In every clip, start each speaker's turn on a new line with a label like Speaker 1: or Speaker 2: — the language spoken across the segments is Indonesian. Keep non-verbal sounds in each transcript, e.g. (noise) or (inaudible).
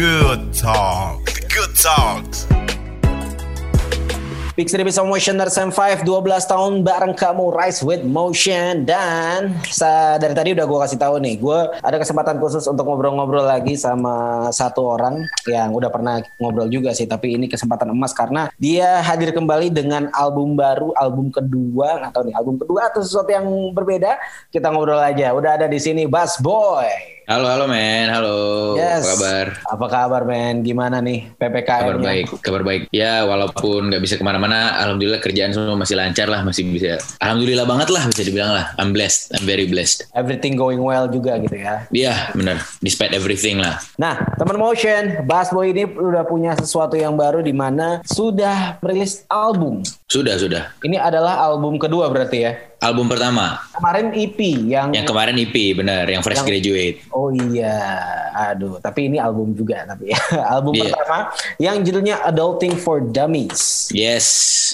Speaker 1: Good talk. Good talks.
Speaker 2: City Bisa Motioners M5 12 tahun bareng kamu Rise with Motion. Dan dari tadi udah gue kasih tahu nih gue ada kesempatan khusus untuk ngobrol-ngobrol lagi sama satu orang yang udah pernah ngobrol juga sih tapi ini kesempatan emas karena dia hadir kembali dengan album baru album kedua. Tahu nih album kedua atau sesuatu yang berbeda? Kita ngobrol aja. Udah ada di sini Bass Boy
Speaker 3: Halo, halo men, halo.
Speaker 2: Yes.
Speaker 3: Apa kabar?
Speaker 2: Apa kabar men? Gimana nih PPKM?
Speaker 3: Kabar baik, kabar baik. Ya, walaupun nggak bisa ke mana-mana, alhamdulillah kerjaan semua masih lancar lah, masih bisa. Alhamdulillah banget lah bisa dibilang lah. I'm blessed, I'm very blessed.
Speaker 2: Everything going well juga gitu ya.
Speaker 3: Iya, benar. Despite everything lah.
Speaker 2: Nah, teman motion, Bass Boy ini udah punya sesuatu yang baru di mana sudah merilis album.
Speaker 3: Sudah, sudah.
Speaker 2: Ini adalah album kedua berarti ya.
Speaker 3: Album pertama,
Speaker 2: Kemarin EP yang
Speaker 3: yang kemarin EP, benar, yang fresh
Speaker 2: Yang-
Speaker 3: graduate.
Speaker 2: Oh iya, aduh. Tapi ini album juga tapi ya. (laughs) album
Speaker 3: Iya.
Speaker 2: pertama yang judulnya Adulting for Dummies.
Speaker 3: Yes.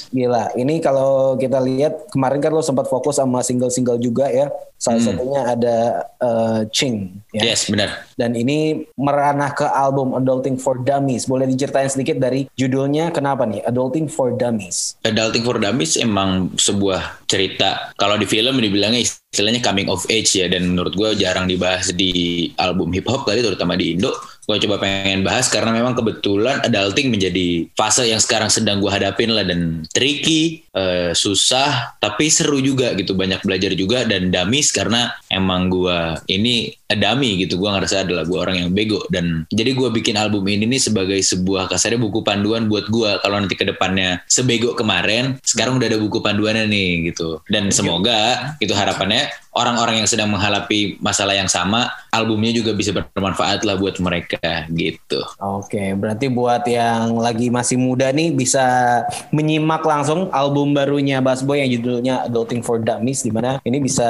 Speaker 2: Gila, ini kalau kita lihat kemarin kan lo sempat fokus sama single-single juga ya. Salah satunya ada eh, Ching ya.
Speaker 3: Yes, benar.
Speaker 2: Dan ini meranah ke album Adulting for Dummies. Boleh diceritain sedikit dari judulnya kenapa nih? Adulting for Dummies.
Speaker 3: Adulting for Dummies emang sebuah cerita. Kalau di film dibilangnya istilahnya coming of age ya, dan menurut gue jarang dibahas di album hip hop kali, terutama di Indo. Gue coba pengen bahas karena memang kebetulan adulting menjadi fase yang sekarang sedang gue hadapin lah dan tricky, eh, susah, tapi seru juga gitu. Banyak belajar juga dan dummies karena emang gue ini dummy gitu. Gue ngerasa adalah gue orang yang bego dan jadi gue bikin album ini nih sebagai sebuah kasarnya buku panduan buat gue kalau nanti ke depannya sebego kemarin, sekarang udah ada buku panduannya nih gitu. Dan semoga itu harapannya orang-orang yang sedang menghadapi masalah yang sama, albumnya juga bisa bermanfaat lah buat mereka gitu.
Speaker 2: Oke, berarti buat yang lagi masih muda nih bisa menyimak langsung album barunya Bass Boy yang judulnya Adulting for Dummies di mana ini bisa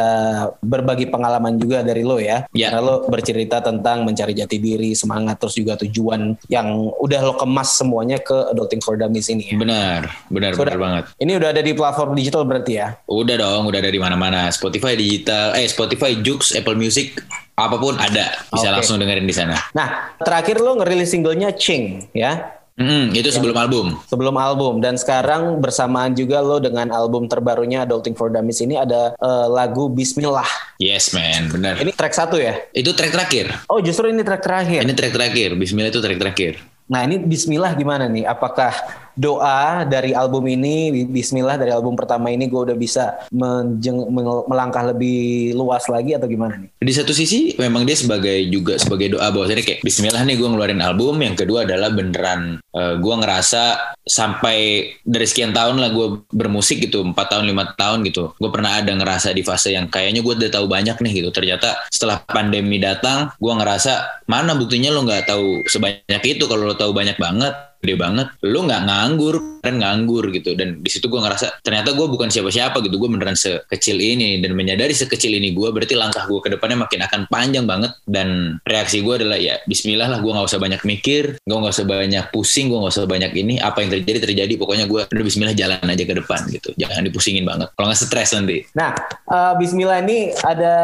Speaker 2: berbagi pengalaman juga dari lo ya.
Speaker 3: Ya.
Speaker 2: Karena lo bercerita tentang mencari jati diri, semangat terus juga tujuan yang udah lo kemas semuanya ke Adulting for Dummies ini ya.
Speaker 3: Benar, benar,
Speaker 2: Sudah.
Speaker 3: benar banget.
Speaker 2: Ini udah ada di platform digital berarti ya.
Speaker 3: Udah dong, udah ada di mana-mana. Spotify digital, eh Spotify, Joox, Apple Music, apa pun ada. Bisa
Speaker 2: Oke.
Speaker 3: langsung dengerin di sana.
Speaker 2: Nah, terakhir lo ngerilis singlenya Ching ya.
Speaker 3: Mm, itu sebelum album.
Speaker 2: sebelum album dan sekarang bersamaan juga lo dengan album terbarunya Adulting for Dummies ini ada eh, lagu Bismillah.
Speaker 3: Yes man, benar.
Speaker 2: Ini track satu ya?
Speaker 3: Itu track terakhir.
Speaker 2: Oh justru ini track terakhir.
Speaker 3: Ini track terakhir. Bismillah itu track terakhir.
Speaker 2: Nah ini Bismillah gimana nih? Apakah doa dari album ini, Bismillah dari album pertama ini gue udah bisa menjeng- mel- melangkah lebih luas lagi atau gimana nih?
Speaker 3: Di satu sisi memang dia sebagai juga sebagai doa bahwasanya kayak Bismillah nih gue ngeluarin album. Yang kedua adalah beneran eh, gue ngerasa sampai dari sekian tahun lah gue bermusik gitu, empat tahun lima tahun gitu. Gue pernah ada ngerasa di fase yang kayaknya gue udah tahu banyak nih gitu. Ternyata setelah pandemi datang, gue ngerasa mana buktinya lo nggak tahu sebanyak itu kalau lo tahu banyak banget gede banget. Lu nggak nganggur keren nganggur gitu. Dan di situ gue ngerasa ternyata gue bukan siapa-siapa gitu. Gue beneran sekecil ini. Dan menyadari sekecil ini gue berarti langkah gue ke depannya makin akan panjang banget. Dan reaksi gue adalah ya Bismillah lah gue nggak usah banyak mikir gue nggak usah banyak pusing gue nggak usah banyak ini. Apa yang terjadi terjadi. Pokoknya gue udah Bismillah jalan aja ke depan gitu. Jangan dipusingin banget. Kalau nggak stres nanti.
Speaker 2: Nah, eh, Bismillah ini ada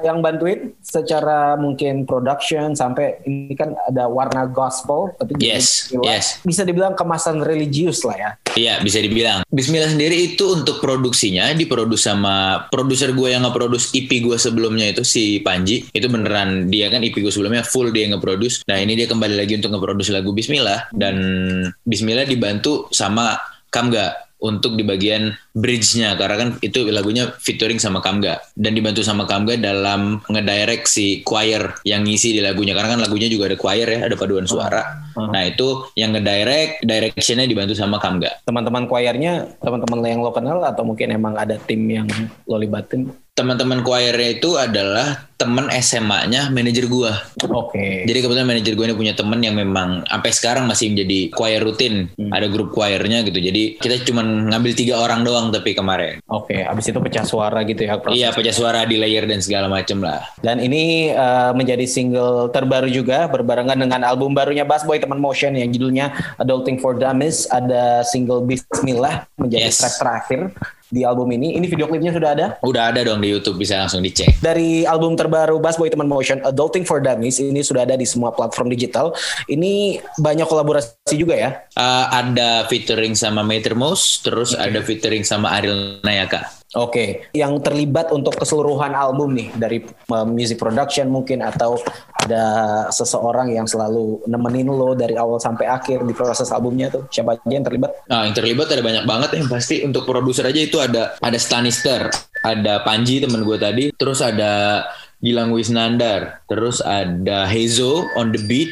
Speaker 2: yang bantuin secara mungkin production sampai ini kan ada warna gospel tapi
Speaker 3: Yes, yes.
Speaker 2: bisa dibilang kemasan religius lah ya.
Speaker 3: Iya bisa dibilang. Bismillah sendiri itu untuk produksinya diproduksi sama produser gue yang nge-produce EP gue sebelumnya itu si Panji. Itu beneran dia kan EP gue sebelumnya full dia nge-produce. Nah ini dia kembali lagi untuk nge-produce lagu Bismillah. Dan Bismillah dibantu sama Kamga untuk di bagian bridge-nya karena kan itu lagunya featuring sama Kamga dan dibantu sama Kamga dalam ngedirect si choir yang ngisi di lagunya karena kan lagunya juga ada choir ya ada paduan suara nah itu yang ngedirect directionnya dibantu sama Kamga
Speaker 2: Teman-teman choirnya, teman-teman yang lo kenal atau mungkin emang ada tim yang lo libatin?
Speaker 3: teman-teman choirnya itu adalah temen SMA-nya manajer gua.
Speaker 2: Oke.
Speaker 3: Jadi kebetulan manajer gue ini punya temen yang memang sampai sekarang masih menjadi choir rutin. Ada grup choirnya gitu. Jadi kita cuma ngambil tiga orang doang tapi kemarin.
Speaker 2: Oke, abis itu pecah suara gitu ya. proses.
Speaker 3: Iya pecah suara di layer dan segala macem lah.
Speaker 2: Dan ini eh, menjadi single terbaru juga berbarengan dengan album barunya Bass Boy Teman Motion yang judulnya Adulting for Dummies. Ada single Bismillah menjadi
Speaker 3: Yes.
Speaker 2: track terakhir. di album ini. Ini video klipnya sudah ada.
Speaker 3: Udah ada dong di YouTube bisa langsung dicek.
Speaker 2: Dari album terbaru Bass Boy Teman Motion, Adulting for Dummies, ini sudah ada di semua platform digital. Ini banyak kolaborasi juga ya?
Speaker 3: Uh, ada featuring sama Metermos, terus okay. ada featuring sama Ariel Nayaka.
Speaker 2: Oke, okay. yang terlibat untuk keseluruhan album nih dari uh, music production mungkin atau ada seseorang yang selalu nemenin lo dari awal sampai akhir di proses albumnya tuh siapa aja yang terlibat?
Speaker 3: Nah, yang terlibat ada banyak banget yang pasti untuk produser aja itu ada ada Stanister, ada Panji teman gue tadi, terus ada Gilang Wisnandar, terus ada Hezo on the beat,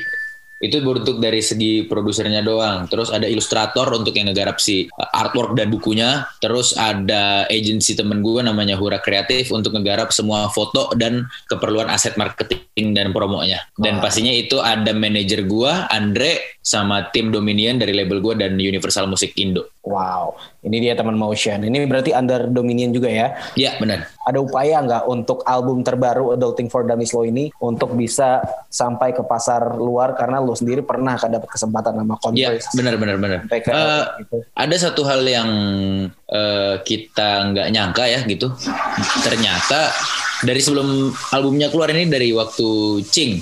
Speaker 3: itu bentuk dari segi produsernya doang. Terus ada ilustrator untuk yang ngegarap si uh, artwork dan bukunya. Terus ada agensi temen gue namanya Hura Kreatif untuk ngegarap semua foto dan keperluan aset marketing dan promonya. Dan pastinya itu ada manajer gue, Andre, sama tim Dominion dari label gue dan Universal Music Indo.
Speaker 2: Wow, ini dia teman Motion. Ini berarti under Dominion juga ya?
Speaker 3: Iya, benar.
Speaker 2: Ada upaya nggak untuk album terbaru Adulting for Dummies lo ini untuk bisa sampai ke pasar luar karena lo sendiri pernah kan dapat kesempatan sama
Speaker 3: Converse? Iya, benar benar benar. Uh, gitu. Ada satu hal yang uh, kita nggak nyangka ya gitu. Ternyata dari sebelum albumnya keluar ini dari waktu Ching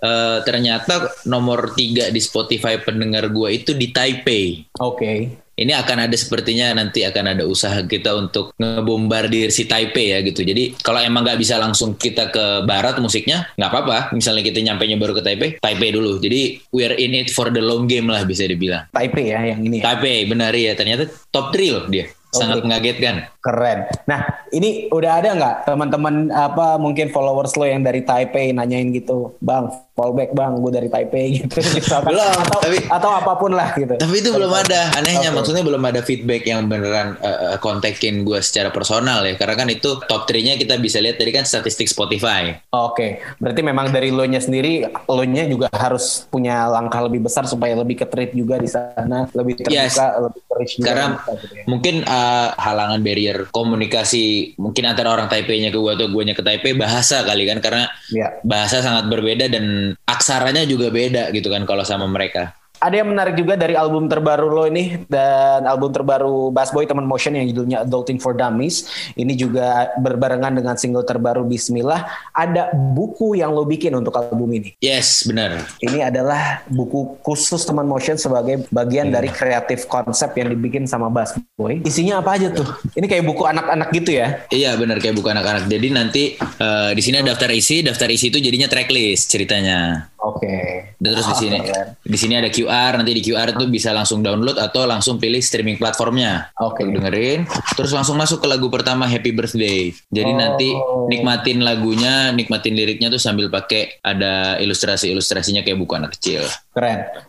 Speaker 3: uh, ternyata nomor tiga di Spotify pendengar gue itu di Taipei.
Speaker 2: Oke. Okay.
Speaker 3: Ini akan ada sepertinya nanti akan ada usaha kita untuk ngebombardir si Taipei ya gitu. Jadi kalau emang nggak bisa langsung kita ke barat musiknya nggak apa-apa. Misalnya kita nyampe nya baru ke Taipei, Taipei dulu. Jadi we're in it for the long game lah bisa dibilang.
Speaker 2: Taipei ya yang ini.
Speaker 3: Ya? Taipei benar ya. Ternyata top 3 loh dia. Sangat okay. mengagetkan.
Speaker 2: Keren. Nah, ini udah ada nggak teman-teman apa mungkin followers lo yang dari Taipei nanyain gitu, bang fallback bang, gue dari Taipei (laughs) gitu, belum, atau tapi, atau apa pun lah gitu.
Speaker 3: Tapi itu belum ada. Anehnya okay. maksudnya belum ada feedback yang beneran uh, kontakin gue secara personal ya, karena kan itu top 3-nya kita bisa lihat dari kan statistik Spotify.
Speaker 2: Oke, okay. berarti memang dari lo nya sendiri, lo nya juga harus punya langkah lebih besar supaya lebih ketrip juga di sana, lebih terbuka, yes. lebih
Speaker 3: juga. Karena gitu ya. mungkin uh, halangan barrier komunikasi mungkin antara orang Taipei-nya ke gue atau gue nya ke Taipei bahasa kali kan, karena yeah. bahasa sangat berbeda dan aksaranya juga beda gitu kan kalau sama mereka
Speaker 2: ada yang menarik juga dari album terbaru lo ini dan album terbaru Bass Boy Teman Motion yang judulnya Adulting for Dummies. Ini juga berbarengan dengan single terbaru Bismillah. Ada buku yang lo bikin untuk album ini.
Speaker 3: Yes, benar.
Speaker 2: Ini adalah buku khusus Teman Motion sebagai bagian hmm. dari kreatif konsep yang dibikin sama Bass Boy. Isinya apa aja tuh? Ini kayak buku anak-anak gitu ya?
Speaker 3: Iya, benar kayak buku anak-anak. Jadi nanti uh, di sini ada daftar isi, daftar isi itu jadinya tracklist ceritanya.
Speaker 2: Oke. Okay.
Speaker 3: terus di sini, di sini ada QR. Nanti di QR itu bisa langsung download atau langsung pilih streaming platformnya.
Speaker 2: Oke. Okay.
Speaker 3: Dengerin. Terus langsung masuk ke lagu pertama Happy Birthday. Jadi oh. nanti nikmatin lagunya, nikmatin liriknya tuh sambil pakai ada ilustrasi-ilustrasinya kayak buku anak kecil.
Speaker 2: Keren.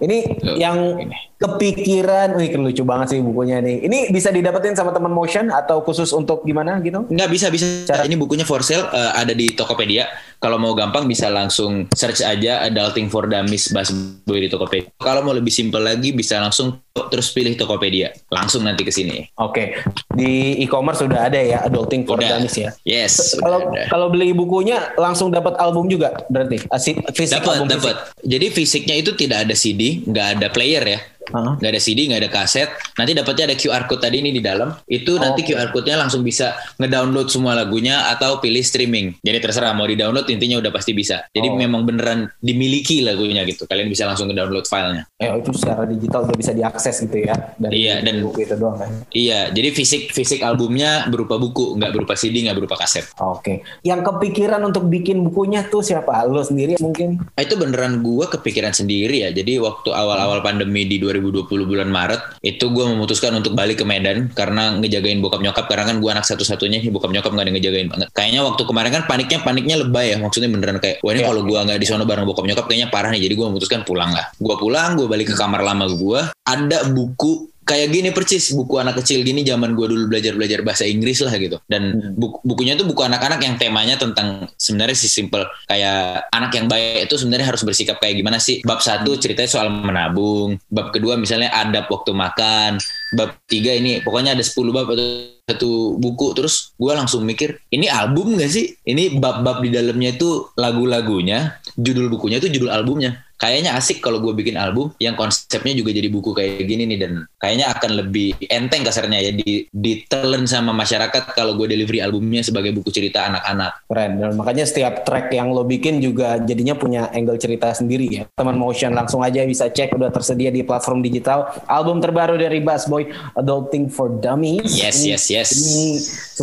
Speaker 2: Ini Tuh, yang ini. kepikiran, wih lucu banget sih bukunya nih. Ini bisa didapetin sama teman motion atau khusus untuk gimana gitu?
Speaker 3: Nggak bisa bisa. Cara... Ini bukunya for sale uh, ada di Tokopedia. Kalau mau gampang bisa langsung search aja Adulting for Dummies Bass Boy di Tokopedia. Kalau mau lebih simpel lagi bisa langsung terus pilih Tokopedia. Langsung nanti ke sini.
Speaker 2: Oke. Okay. Di e-commerce sudah ada ya Adulting for udah. Dummies ya.
Speaker 3: Yes.
Speaker 2: Kalau kalau beli bukunya langsung dapat album juga berarti.
Speaker 3: Fisik dapat dapat. Jadi fisiknya itu tidak ada CD, nggak ada player ya nggak ada CD nggak ada kaset. Nanti dapatnya ada QR code tadi ini di dalam. Itu oh, nanti okay. QR code-nya langsung bisa ngedownload semua lagunya atau pilih streaming. Jadi terserah mau di download intinya udah pasti bisa. Jadi oh. memang beneran dimiliki lagunya gitu. Kalian bisa langsung ngedownload filenya.
Speaker 2: Eh itu secara digital udah bisa diakses gitu ya.
Speaker 3: Dari iya dan buku itu doang kan? iya jadi fisik fisik albumnya berupa buku nggak berupa CD nggak berupa kaset.
Speaker 2: Oke. Okay. yang kepikiran untuk bikin bukunya tuh siapa? Lo sendiri mungkin?
Speaker 3: Itu beneran gua kepikiran sendiri ya. Jadi waktu awal-awal pandemi di 2000 2020 bulan Maret itu gue memutuskan untuk balik ke Medan karena ngejagain bokap nyokap. Karena kan gue anak satu-satunya bokap nyokap gak ada ngejagain banget. Kayaknya waktu kemarin kan paniknya paniknya lebay ya. Maksudnya beneran kayak wah ini yeah. kalau gue nggak di sana bareng bokap nyokap kayaknya parah nih. Jadi gue memutuskan pulang lah. Gue pulang gue balik ke kamar lama gue ada buku kayak gini percis buku anak kecil gini zaman gue dulu belajar belajar bahasa Inggris lah gitu. Dan hmm. buku, bukunya tuh buku anak-anak yang temanya tentang sebenarnya sih simple. Kayak anak yang baik itu sebenarnya harus bersikap kayak gimana sih? Bab satu ceritanya soal menabung bab kedua misalnya adab waktu makan bab tiga ini pokoknya ada 10 bab atau satu buku. Terus gue langsung mikir ini album gak sih? Ini bab-bab di dalamnya itu lagu-lagunya judul bukunya itu judul albumnya kayaknya asik kalau gue bikin album yang konsepnya juga jadi buku kayak gini nih dan kayaknya akan lebih enteng kasarnya ya di ditelen sama masyarakat kalau gue delivery albumnya sebagai buku cerita anak-anak.
Speaker 2: Keren. Dan makanya setiap track yang lo bikin juga jadinya punya angle cerita sendiri ya. Teman Motion langsung aja bisa cek udah tersedia di platform digital. Album terbaru dari Bass Boy Adulting for Dummies.
Speaker 3: Yes,
Speaker 2: Ini-
Speaker 3: yes, yes.
Speaker 2: Ini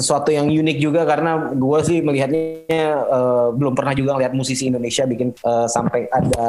Speaker 2: sesuatu yang unik juga karena gue sih melihatnya eh, belum pernah juga ngeliat musisi Indonesia bikin eh, sampai ada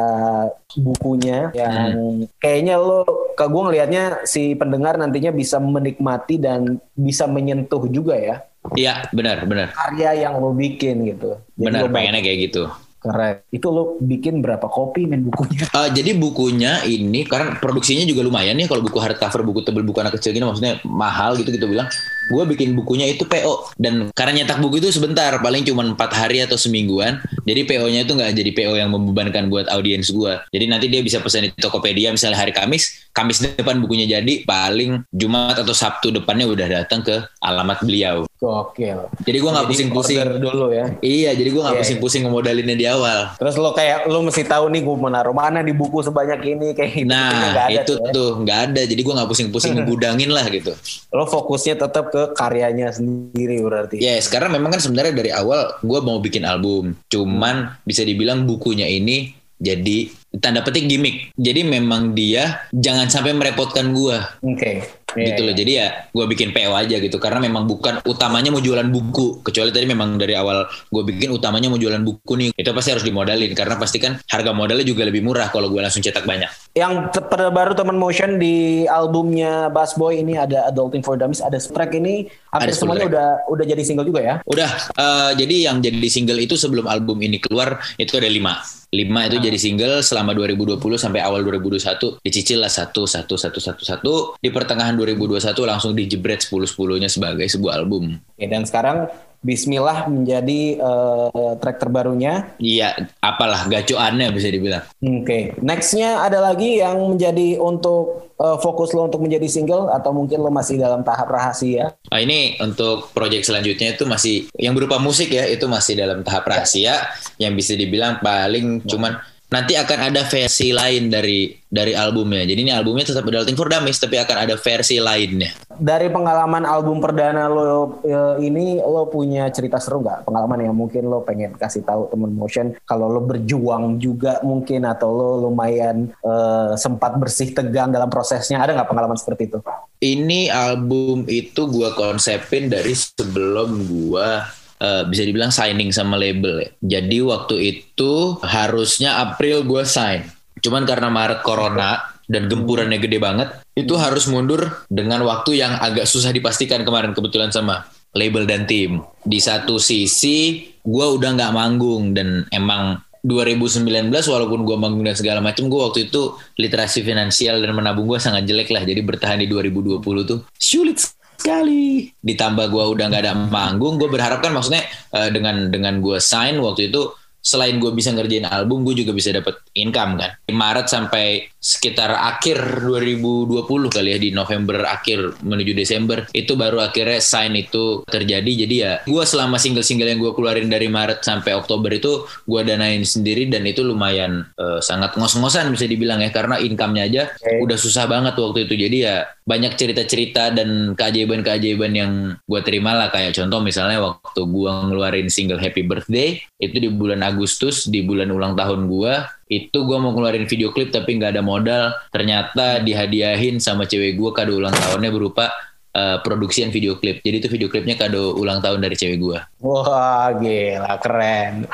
Speaker 2: bukunya yang kayaknya lo ke gue ngelihatnya si pendengar nantinya bisa menikmati dan bisa menyentuh juga ya
Speaker 3: Iya, benar, benar.
Speaker 2: karya yang lo bikin gitu. Jadi
Speaker 3: Benar, pengennya kayak gitu.
Speaker 2: Keren. Itu lo bikin berapa kopi men bukunya?
Speaker 3: Eh, jadi bukunya ini karena produksinya juga lumayan nih kalau buku hardcover buku tebel buku anak kecil gini maksudnya mahal gitu gitu bilang gue bikin bukunya itu PO dan karena nyetak buku itu sebentar paling cuma empat hari atau semingguan jadi PO-nya itu nggak jadi PO yang membebankan buat audiens gue jadi nanti dia bisa pesan di Tokopedia misalnya hari Kamis Kamis depan bukunya jadi paling Jumat atau Sabtu depannya udah datang ke alamat beliau
Speaker 2: Gokil.
Speaker 3: jadi gue nggak pusing-pusing
Speaker 2: dulu ya.
Speaker 3: iya jadi gue nggak
Speaker 2: Iya,
Speaker 3: pusing-pusing ngemodalinnya di awal
Speaker 2: Terus lo kayak lo mesti tahu nih gue mau naruh mana di buku sebanyak ini kayak gitu.
Speaker 3: Nah
Speaker 2: Nggak ada
Speaker 3: itu
Speaker 2: tuh ya.
Speaker 3: nggak ada, jadi gue nggak pusing-pusing (laughs) ngegudangin lah gitu.
Speaker 2: Lo fokusnya tetap ke karyanya sendiri berarti.
Speaker 3: Yes, karena memang kan sebenarnya dari awal gue mau bikin album, cuman bisa dibilang bukunya ini jadi tanda petik gimmick. Jadi memang dia jangan sampai merepotkan gue
Speaker 2: Oke. Iya,
Speaker 3: gitu loh.
Speaker 2: iya.
Speaker 3: Jadi ya gue bikin PO aja gitu karena memang bukan utamanya mau jualan buku. Kecuali tadi memang dari awal gue bikin utamanya mau jualan buku nih. Itu pasti harus dimodalin karena pasti kan harga modalnya juga lebih murah kalau gue langsung cetak banyak.
Speaker 2: Yang te- terbaru teman motion di albumnya Bass Boy ini ada Adulting for Dummies, ada track ini hampir
Speaker 3: Ada 10
Speaker 2: semuanya
Speaker 3: track.
Speaker 2: udah udah jadi single juga ya.
Speaker 3: Udah, eh, jadi yang jadi single itu sebelum album ini keluar itu ada lima. Lima itu jadi single selama 2020 sampai awal 2021 dicicil lah satu satu satu satu satu di pertengahan 2021 langsung dijebret 10 10 nya sebagai sebuah album.
Speaker 2: Oke, dan sekarang Bismillah menjadi eh, track terbarunya.
Speaker 3: Iya, apalah gacoannya bisa dibilang.
Speaker 2: Oke, nextnya ada lagi yang menjadi untuk eh, fokus lo untuk menjadi single atau mungkin lo masih dalam tahap rahasia?
Speaker 3: Nah, ini untuk project selanjutnya itu masih yang berupa musik ya, itu masih dalam tahap rahasia yang bisa dibilang paling cuman nanti akan ada versi lain dari dari albumnya. Jadi ini albumnya tetap Adulting for Dummies tapi akan ada versi lainnya.
Speaker 2: Dari pengalaman album perdana lo eh, ini, lo punya cerita seru nggak? Pengalaman yang mungkin lo pengen kasih tahu temen motion kalau lo berjuang juga mungkin atau lo lumayan eh, sempat bersih tegang dalam prosesnya. Ada nggak pengalaman seperti itu?
Speaker 3: Ini album itu gua konsepin dari sebelum gua eh, bisa dibilang signing sama label ya. Jadi waktu itu harusnya April gua sign. Cuman karena Maret corona dan gempurannya gede banget, itu harus mundur dengan waktu yang agak susah dipastikan kemarin kebetulan sama label dan tim. Di satu sisi gua udah nggak manggung dan emang 2019 walaupun gua manggung dan segala macam gua waktu itu literasi finansial dan menabung gua sangat jelek lah jadi bertahan di 2020 tuh sulit sekali. Ditambah gua udah nggak ada manggung gue berharap kan maksudnya eh, dengan dengan gue sign waktu itu selain gue bisa ngerjain album gue juga bisa dapat income kan. Di Maret sampai sekitar akhir 2020 kali ya di November akhir menuju Desember itu baru akhirnya sign itu terjadi. Jadi ya gue selama single-single yang gue keluarin dari Maret sampai Oktober itu gue danain sendiri dan itu lumayan eh, sangat ngos-ngosan bisa dibilang ya karena income-nya aja
Speaker 2: Oke.
Speaker 3: udah susah banget waktu itu. Jadi ya banyak cerita-cerita dan keajaiban-keajaiban yang gue terima lah kayak contoh misalnya waktu gue ngeluarin single Happy Birthday itu di bulan Agustus di bulan ulang tahun gue itu gue mau ngeluarin video klip tapi nggak ada modal. Ternyata dihadiahin sama cewek gue kado ulang tahunnya berupa eh, produksian video klip jadi itu video klipnya kado ulang tahun dari cewek gue
Speaker 2: Wah gila keren.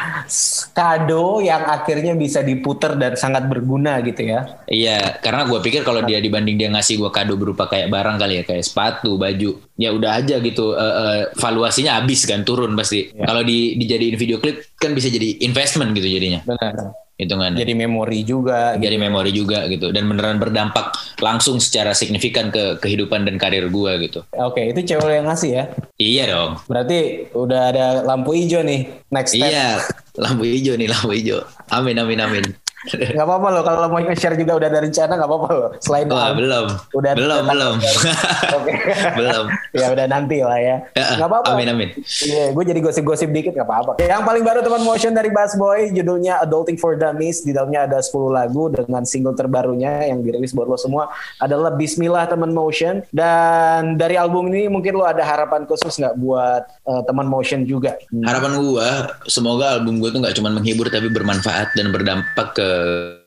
Speaker 2: Kado yang akhirnya bisa diputer dan sangat berguna gitu ya.
Speaker 3: Iya, karena gue pikir kalau dia dibanding dia ngasih gue kado berupa kayak barang kali ya, kayak sepatu, baju, ya udah aja gitu. eh, eh, valuasinya habis kan, turun pasti.
Speaker 2: Ya.
Speaker 3: Kalau di dijadiin video klip kan bisa jadi investment gitu jadinya,
Speaker 2: Benar.
Speaker 3: Hitungannya.
Speaker 2: Jadi memori juga.
Speaker 3: Jadi memori juga gitu, dan beneran berdampak langsung secara signifikan ke kehidupan dan karir gue gitu.
Speaker 2: Oke itu cewek yang ngasih ya.
Speaker 3: Iya dong.
Speaker 2: Berarti udah ada lampu hijau nih next step.
Speaker 3: Iya, lampu hijau nih, lampu hijau. Amin, amin, amin.
Speaker 2: Gak apa-apa loh kalau mau nge-share juga udah ada rencana gak apa-apa loh. Selain
Speaker 3: Wah,
Speaker 2: album.
Speaker 3: belum.
Speaker 2: Udah
Speaker 3: belum, belum. (laughs)
Speaker 2: Oke.
Speaker 3: belum.
Speaker 2: ya udah nanti lah ya.
Speaker 3: Ya,
Speaker 2: Gak apa-apa.
Speaker 3: amin, amin.
Speaker 2: Iya, gue jadi gosip-gosip dikit gak apa-apa. Yang paling baru teman motion dari Bass Boy, judulnya Adulting for Dummies. Di dalamnya ada 10 lagu dengan single terbarunya yang dirilis buat lo semua adalah Bismillah teman motion. Dan dari album ini mungkin lo ada harapan khusus nggak buat eh, teman motion juga? Hmm.
Speaker 3: Harapan gua semoga album gua tuh nggak cuma menghibur tapi bermanfaat dan berdampak ke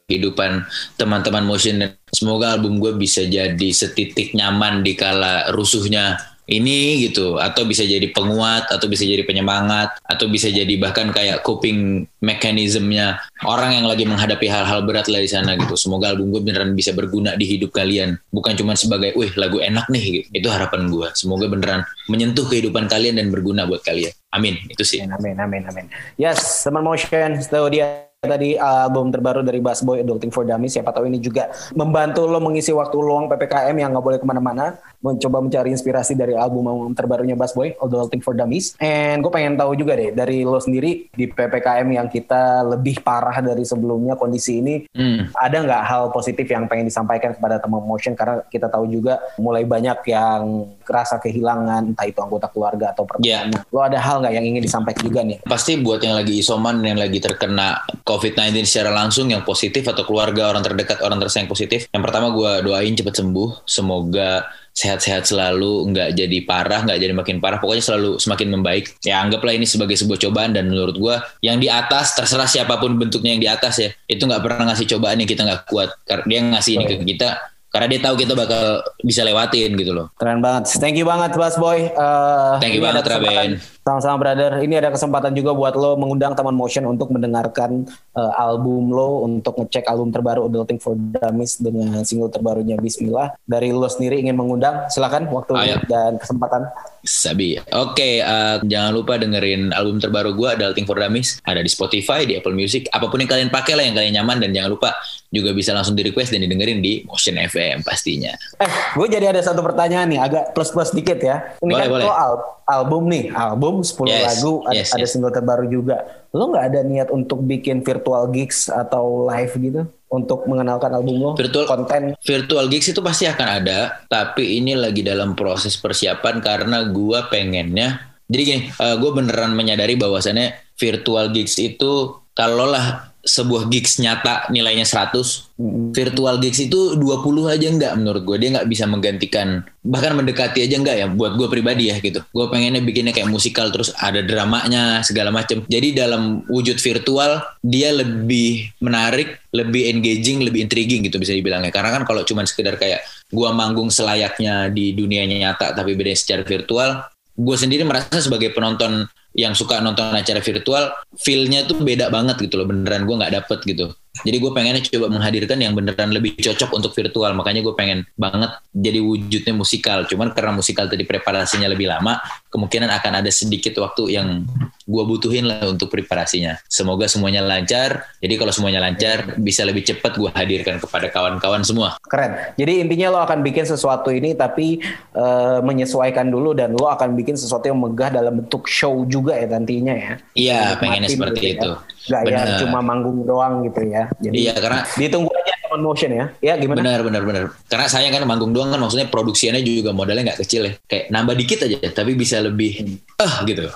Speaker 3: kehidupan teman-teman motion semoga album gue bisa jadi setitik nyaman di kala rusuhnya ini gitu atau bisa jadi penguat atau bisa jadi penyemangat atau bisa jadi bahkan kayak coping mekanismenya orang yang lagi menghadapi hal-hal berat lah di sana gitu. Semoga album gue beneran bisa berguna di hidup kalian. Bukan cuma sebagai wih lagu enak nih gitu. itu harapan gue semoga beneran menyentuh kehidupan kalian dan berguna buat kalian. Amin. Itu sih.
Speaker 2: Amin, amin, amin. Yes, teman motion, dia tadi album terbaru dari Bass Boy Adulting for Dummies. Siapa tahu ini juga membantu lo mengisi waktu luang PPKM yang nggak boleh ke mana-mana. Mencoba mencari inspirasi dari album terbarunya Bass Boy Adulting for Dummies. And gue pengen tahu juga deh dari lo sendiri di PPKM yang kita lebih parah dari sebelumnya kondisi ini
Speaker 3: Hmm.
Speaker 2: ada nggak hal positif yang pengen disampaikan kepada teman motion? Karena kita tahu juga mulai banyak yang kerasa kehilangan entah itu anggota keluarga atau pertemanan lo ada hal nggak yang ingin disampaikan juga nih?
Speaker 3: Pasti buat yang lagi isoman, yang lagi terkena COVID-19 secara langsung, yang positif atau keluarga orang terdekat, orang tersayang positif. Yang pertama gue doain cepat sembuh. Semoga sehat-sehat selalu, nggak jadi parah, nggak jadi makin parah. Pokoknya selalu semakin membaik. Ya anggaplah ini sebagai sebuah cobaan dan menurut gue yang di atas terserah siapa pun bentuknya yang di atas ya, itu nggak pernah ngasih cobaan yang kita nggak kuat. Karena dia ngasih ini ke kita karena dia tahu kita bakal bisa lewatin gitu loh.
Speaker 2: Keren banget. Thank you banget Bas Boy. Eh,
Speaker 3: Thank you banget, Raben.
Speaker 2: Sama-sama brother. Ini ada kesempatan juga buat lo mengundang teman motion untuk mendengarkan eh, album lo untuk ngecek album terbaru Adulting for Dummies dengan single terbarunya Bismillah. Dari lo sendiri ingin mengundang, silakan waktu
Speaker 3: Ayo.
Speaker 2: dan kesempatan.
Speaker 3: Sabi. Oke, eh, jangan lupa dengerin album terbaru gue, Adulting for Dummies. Ada di Spotify, di Apple Music, apa pun yang kalian pakai lah yang kalian nyaman dan jangan lupa juga bisa langsung di request dan didengerin di Motion FM pastinya.
Speaker 2: Eh, gue jadi ada satu pertanyaan nih, agak plus-plus dikit ya. Ini
Speaker 3: Boleh,
Speaker 2: kan
Speaker 3: boleh.
Speaker 2: lo al- album nih, album 10
Speaker 3: Yes,
Speaker 2: lagu, ada,
Speaker 3: yes,
Speaker 2: ada
Speaker 3: yes.
Speaker 2: single terbaru juga. Lo nggak ada niat untuk bikin virtual gigs atau live gitu untuk mengenalkan album lo?
Speaker 3: Virtual-
Speaker 2: konten
Speaker 3: Virtual gigs itu pasti akan ada, tapi ini lagi dalam proses persiapan karena gue pengennya. Jadi gini, gue beneran menyadari bahwasannya virtual gigs itu kalau lah sebuah gigs nyata nilainya 100, virtual gigs itu 20 aja enggak menurut gue. Dia nggak bisa menggantikan, bahkan mendekati aja enggak ya buat gue pribadi ya gitu. Gue pengennya bikinnya kayak musikal terus ada dramanya segala macem. Jadi dalam wujud virtual dia lebih menarik, lebih engaging, lebih intriguing gitu bisa dibilangnya. Karena kan kalau cuman sekedar kayak gua manggung selayaknya di dunia nyata tapi beda secara virtual, gue sendiri merasa sebagai penonton yang suka nonton acara virtual, feel-nya tuh beda banget gitu loh, beneran gue nggak dapet gitu. Jadi gue pengennya coba menghadirkan yang beneran lebih cocok untuk virtual, makanya gue pengen banget jadi wujudnya musikal. Cuman karena musikal tadi preparasinya lebih lama, kemungkinan akan ada sedikit waktu yang gue butuhin lah untuk preparasinya. Semoga semuanya lancar. Jadi kalau semuanya lancar, bisa lebih cepat gue hadirkan kepada kawan-kawan semua.
Speaker 2: keren. Jadi intinya lo akan bikin sesuatu ini tapi eh, menyesuaikan dulu dan lo akan bikin sesuatu yang megah dalam bentuk show juga ya nantinya ya.
Speaker 3: Iya, pengennya seperti
Speaker 2: gitu
Speaker 3: itu.
Speaker 2: Ya. Gak ya cuma manggung doang gitu ya. Jadi
Speaker 3: Iya, karena
Speaker 2: ditunggu aja teman motion ya. Ya gimana?
Speaker 3: Benar, benar, benar. Karena saya kan manggung doang kan maksudnya produksiannya juga modalnya nggak kecil ya. Kayak nambah dikit aja, tapi bisa lebih eh gitu.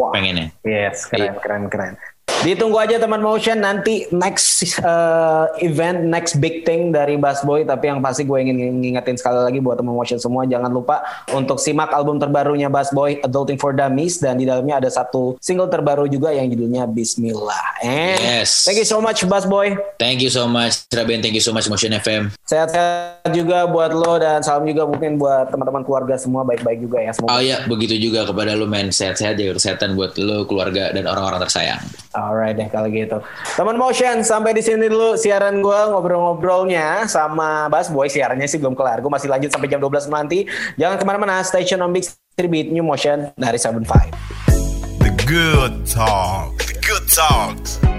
Speaker 2: Wah.
Speaker 3: Pengennya.
Speaker 2: Yes, keren, keren, keren. Ditunggu aja teman motion nanti next uh, event, next big thing dari Bass Boy. Tapi yang pasti gue ingin ngingetin sekali lagi buat teman motion semua, jangan lupa untuk simak album terbarunya Bass Boy, Adulting for Dummies, dan di dalamnya ada satu single terbaru juga yang judulnya Bismillah. And
Speaker 3: Yes.
Speaker 2: thank you so much Bass Boy.
Speaker 3: Thank you so much, Raben. Thank you so much, Motion FM.
Speaker 2: Sehat-sehat juga buat lo dan salam juga mungkin buat teman-teman keluarga semua baik-baik juga ya. Semoga
Speaker 3: Oh iya, begitu juga kepada lu men. Sehat-sehat jaga kesehatan buat lu, keluarga, dan orang-orang tersayang.
Speaker 2: Alright deh kalau gitu. Teman motion sampai di sini dulu siaran gue ngobrol-ngobrolnya sama Bas Boy. Siarannya sih belum kelar. Gue masih lanjut sampai jam 12 nanti. Jangan ke mana-mana. Station on Big Beat New Motion dari 75.
Speaker 1: The good talk. The good talks.